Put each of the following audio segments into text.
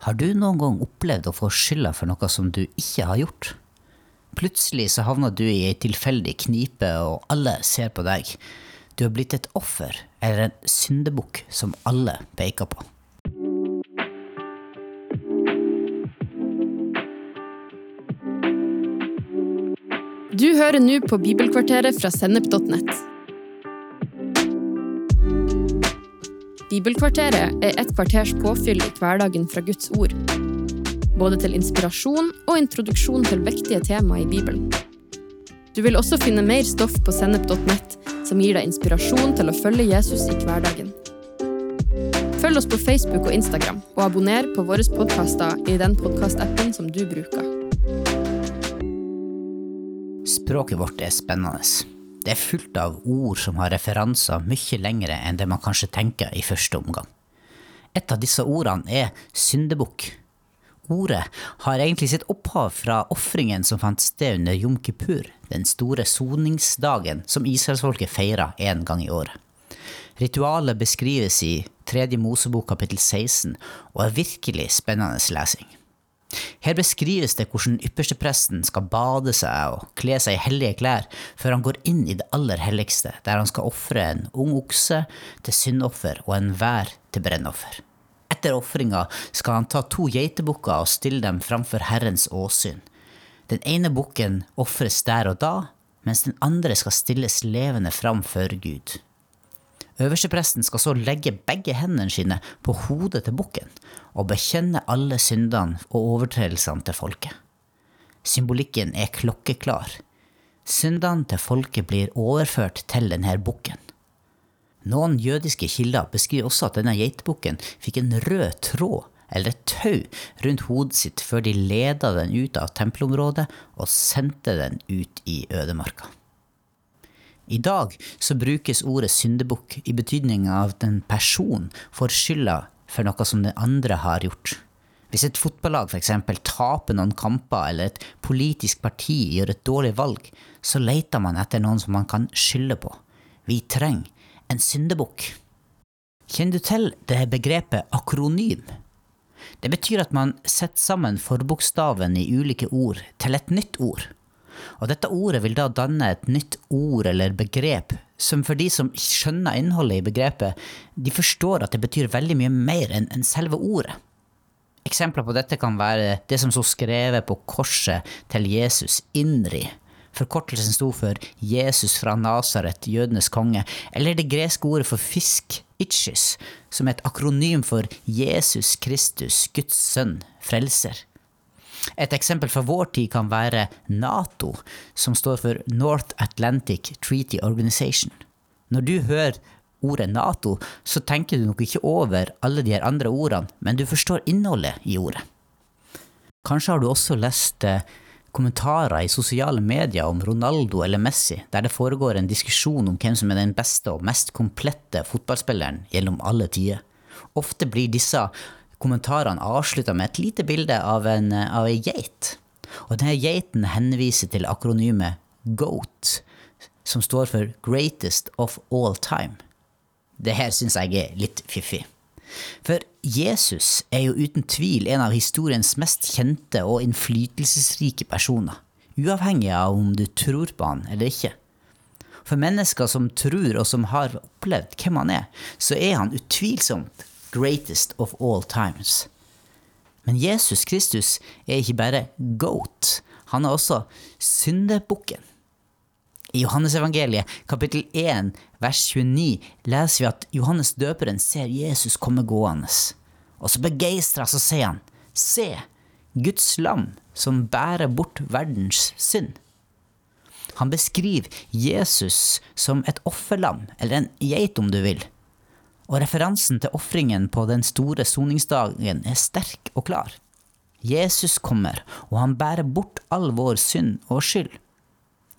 Har du noen gang opplevd å få skylda for noe som du ikke har gjort? Plutselig så havner du i ei tilfeldig knipe, og alle ser på deg. Du har blitt et offer, eller en syndebukk som alle peker på. Du hører nå på Bibelkvarteret fra Sennep.nett. Bibelkvarteret er et kvarters påfyll i hverdagen fra Guds ord. Både til inspirasjon og introduksjon til viktige tema i Bibelen. Du vil også finne mer stoff på sennep.nett som gir deg inspirasjon til å følge Jesus i hverdagen. Følg oss på Facebook og Instagram, og abonner på våre podkaster i den podkastappen som du bruker. Språket vårt er spennende. Det er fullt av ord som har referanser mye lengre enn det man kanskje tenker i første omgang. Et av disse ordene er syndebukk. Ordet har egentlig sitt opphav fra ofringen som fant sted under Jom kippur, den store soningsdagen som israelsfolket feira én gang i året. Ritualet beskrives i Tredje Mosebok kapittel 16 og er virkelig spennende lesing. Her beskrives det hvordan ypperstepresten skal bade seg og kle seg i hellige klær før han går inn i det aller helligste, der han skal ofre en ung okse til syndoffer og en vær til brennoffer. Etter ofringa skal han ta to geitebukker og stille dem framfor Herrens åsyn. Den ene bukken ofres der og da, mens den andre skal stilles levende fram for Gud. Øverstepresten skal så legge begge hendene sine på hodet til bukken og bekjenne alle syndene og overtredelsene til folket. Symbolikken er klokkeklar. Syndene til folket blir overført til denne bukken. Noen jødiske kilder beskriver også at denne geitebukken fikk en rød tråd eller et tau rundt hodet sitt før de leda den ut av tempelområdet og sendte den ut i ødemarka. I dag så brukes ordet syndebukk i betydning av at en person får skylda for noe som den andre har gjort. Hvis et fotballag f.eks. taper noen kamper, eller et politisk parti gjør et dårlig valg, så leter man etter noen som man kan skylde på. Vi trenger en syndebukk. Kjenner du til det begrepet akronym? Det betyr at man setter sammen forbokstaven i ulike ord til et nytt ord. Og dette ordet vil da danne et nytt ord eller begrep, som for de som skjønner innholdet i begrepet, de forstår at det betyr veldig mye mer enn selve ordet. Eksempler på dette kan være det som sto skrevet på korset til Jesus, Inri. Forkortelsen sto for Jesus fra Nasaret, jødenes konge, eller det greske ordet for fisk, itchis, som er et akronym for Jesus Kristus, Guds sønn, frelser. Et eksempel fra vår tid kan være Nato, som står for North Atlantic Treaty Organization. Når du hører ordet Nato, så tenker du nok ikke over alle de andre ordene, men du forstår innholdet i ordet. Kanskje har du også lest eh, kommentarer i sosiale medier om Ronaldo eller Messi, der det foregår en diskusjon om hvem som er den beste og mest komplette fotballspilleren gjennom alle tider. Ofte blir disse kommentarene avslutta med et lite bilde av en av ei geit. Og denne geiten henviser til akronymet GOAT, som står for Greatest of All Time. Det her syns jeg er litt fiffig. For Jesus er jo uten tvil en av historiens mest kjente og innflytelsesrike personer, uavhengig av om du tror på han eller ikke. For mennesker som tror og som har opplevd hvem han er, så er han utvilsomt greatest of all times. Men Jesus Kristus er ikke bare goat, han er også syndebukken. I Johannesevangeliet kapittel 1 vers 29 leser vi at Johannes døperen ser Jesus komme gående. Og så begeistra så sier han, se, Guds lam som bærer bort verdens synd. Han beskriver Jesus som et offerlam, eller en geit om du vil og referansen til ofringen på den store soningsdagen er sterk og klar. Jesus kommer, og han bærer bort all vår synd og skyld.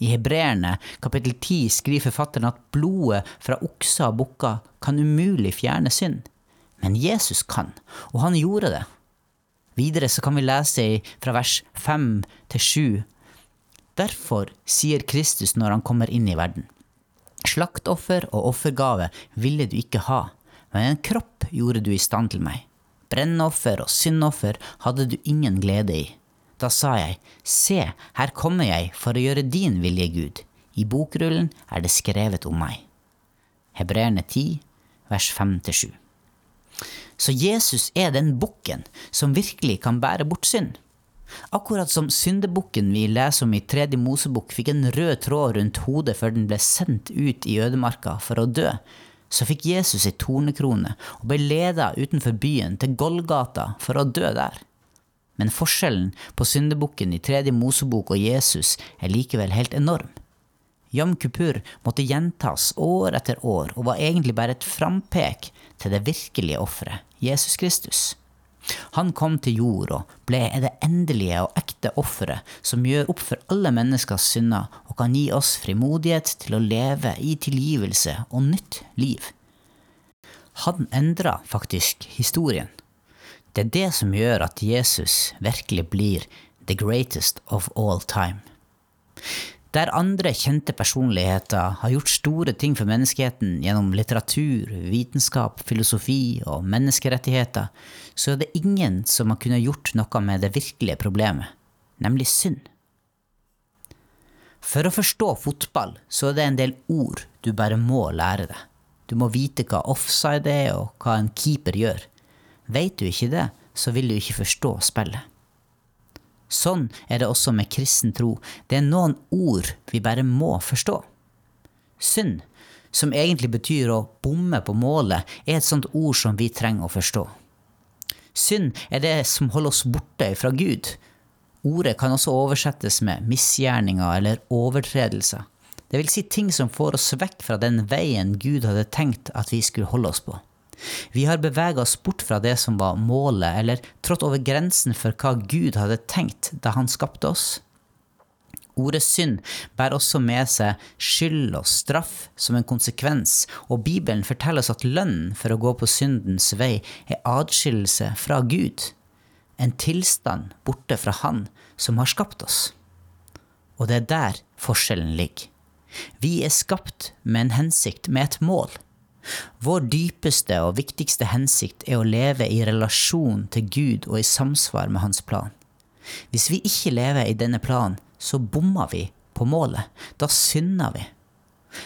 I Hebreerne kapittel 10 skriver forfatteren at blodet fra okser og bukker kan umulig fjerne synd. Men Jesus kan, og han gjorde det. Videre så kan vi lese fra vers 5 til 7. Derfor sier Kristus når han kommer inn i verden. Slaktoffer og offergave ville du ikke ha, men en kropp gjorde du i stand til meg. brennoffer og syndoffer hadde du ingen glede i. Da sa jeg, se, her kommer jeg for å gjøre din vilje, Gud. I bokrullen er det skrevet om meg. Hebreerne 10, vers 5-7. Så Jesus er den bukken som virkelig kan bære bort synd. Akkurat som syndebukken vi leser om i Tredje Mosebukk fikk en rød tråd rundt hodet før den ble sendt ut i ødemarka for å dø, så fikk Jesus ei tornekrone og ble leda utenfor byen til Golgata for å dø der. Men forskjellen på syndebukken i Tredje Mosebok og Jesus er likevel helt enorm. Jam Kupur måtte gjentas år etter år og var egentlig bare et frampek til det virkelige offeret, Jesus Kristus. Han kom til jord og ble det endelige og ekte offeret som gjør opp for alle menneskers synder og kan gi oss frimodighet til å leve i tilgivelse og nytt liv. Han endra faktisk historien. Det er det som gjør at Jesus virkelig blir the greatest of all time. Der andre kjente personligheter har gjort store ting for menneskeheten gjennom litteratur, vitenskap, filosofi og menneskerettigheter, så er det ingen som har kunnet gjort noe med det virkelige problemet, nemlig synd. For å forstå fotball så er det en del ord du bare må lære deg. Du må vite hva offside er og hva en keeper gjør. Vet du ikke det, så vil du ikke forstå spillet. Sånn er det også med kristen tro. Det er noen ord vi bare må forstå. Synd, som egentlig betyr å bomme på målet, er et sånt ord som vi trenger å forstå. Synd er det som holder oss borte fra Gud. Ordet kan også oversettes med misgjerninger eller overtredelser. Det vil si ting som får oss vekk fra den veien Gud hadde tenkt at vi skulle holde oss på. Vi har bevega oss bort fra det som var målet, eller trådt over grensen for hva Gud hadde tenkt da han skapte oss. Ordet synd bærer også med seg skyld og straff som en konsekvens, og Bibelen forteller oss at lønnen for å gå på syndens vei er adskillelse fra Gud, en tilstand borte fra Han som har skapt oss. Og det er der forskjellen ligger. Vi er skapt med en hensikt, med et mål. Vår dypeste og viktigste hensikt er å leve i relasjon til Gud og i samsvar med hans plan. Hvis vi ikke lever i denne planen, så bommer vi på målet. Da synder vi.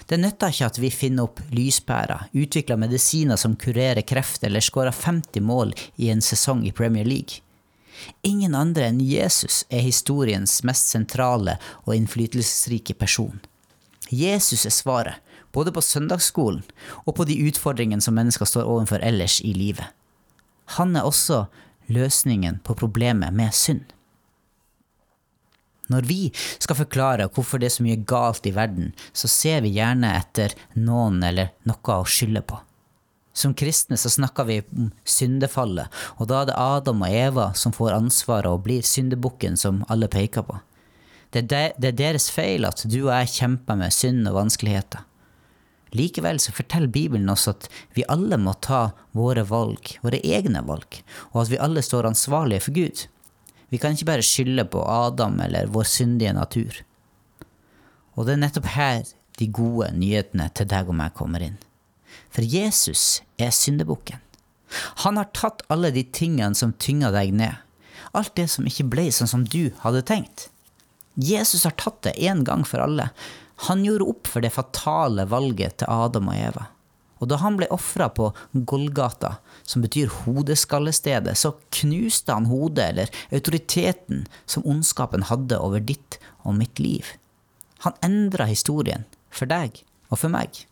Det nytter ikke at vi finner opp lyspærer, utvikler medisiner som kurerer kreft, eller skårer 50 mål i en sesong i Premier League. Ingen andre enn Jesus er historiens mest sentrale og innflytelsesrike person. Jesus er svaret, både på søndagsskolen og på de utfordringene som mennesker står overfor ellers i livet. Han er også løsningen på problemet med synd. Når vi skal forklare hvorfor det er så mye galt i verden, så ser vi gjerne etter noen eller noe å skylde på. Som kristne så snakker vi om syndefallet, og da er det Adam og Eva som får ansvaret og blir syndebukken som alle peker på. Det er, er deres feil at du og jeg kjemper med synd og vanskeligheter. Likevel så forteller Bibelen oss at vi alle må ta våre valg, våre egne valg, og at vi alle står ansvarlige for Gud. Vi kan ikke bare skylde på Adam eller vår syndige natur. Og det er nettopp her de gode nyhetene til deg og meg kommer inn. For Jesus er syndebukken. Han har tatt alle de tingene som tynger deg ned. Alt det som ikke ble sånn som du hadde tenkt. Jesus har tatt det en gang for alle. Han gjorde opp for det fatale valget til Adam og Eva. Og da han ble ofra på Golgata, som betyr hodeskallestedet, så knuste han hodet, eller autoriteten, som ondskapen hadde over ditt og mitt liv. Han endra historien, for deg og for meg.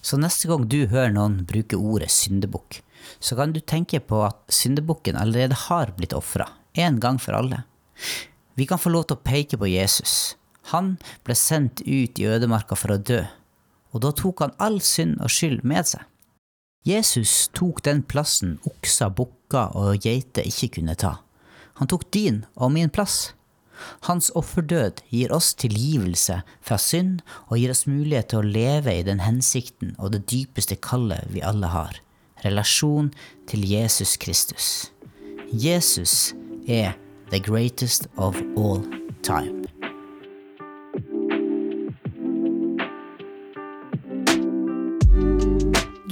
Så neste gang du hører noen bruke ordet syndebukk, så kan du tenke på at syndebukken allerede har blitt ofra, en gang for alle. Vi kan få lov til å peke på Jesus. Han ble sendt ut i ødemarka for å dø, og da tok han all synd og skyld med seg. Jesus tok den plassen okser, bukker og geiter ikke kunne ta. Han tok din og min plass. Hans offerdød gir oss tilgivelse fra synd og gir oss mulighet til å leve i den hensikten og det dypeste kallet vi alle har relasjon til Jesus Kristus. Jesus er the greatest of all time.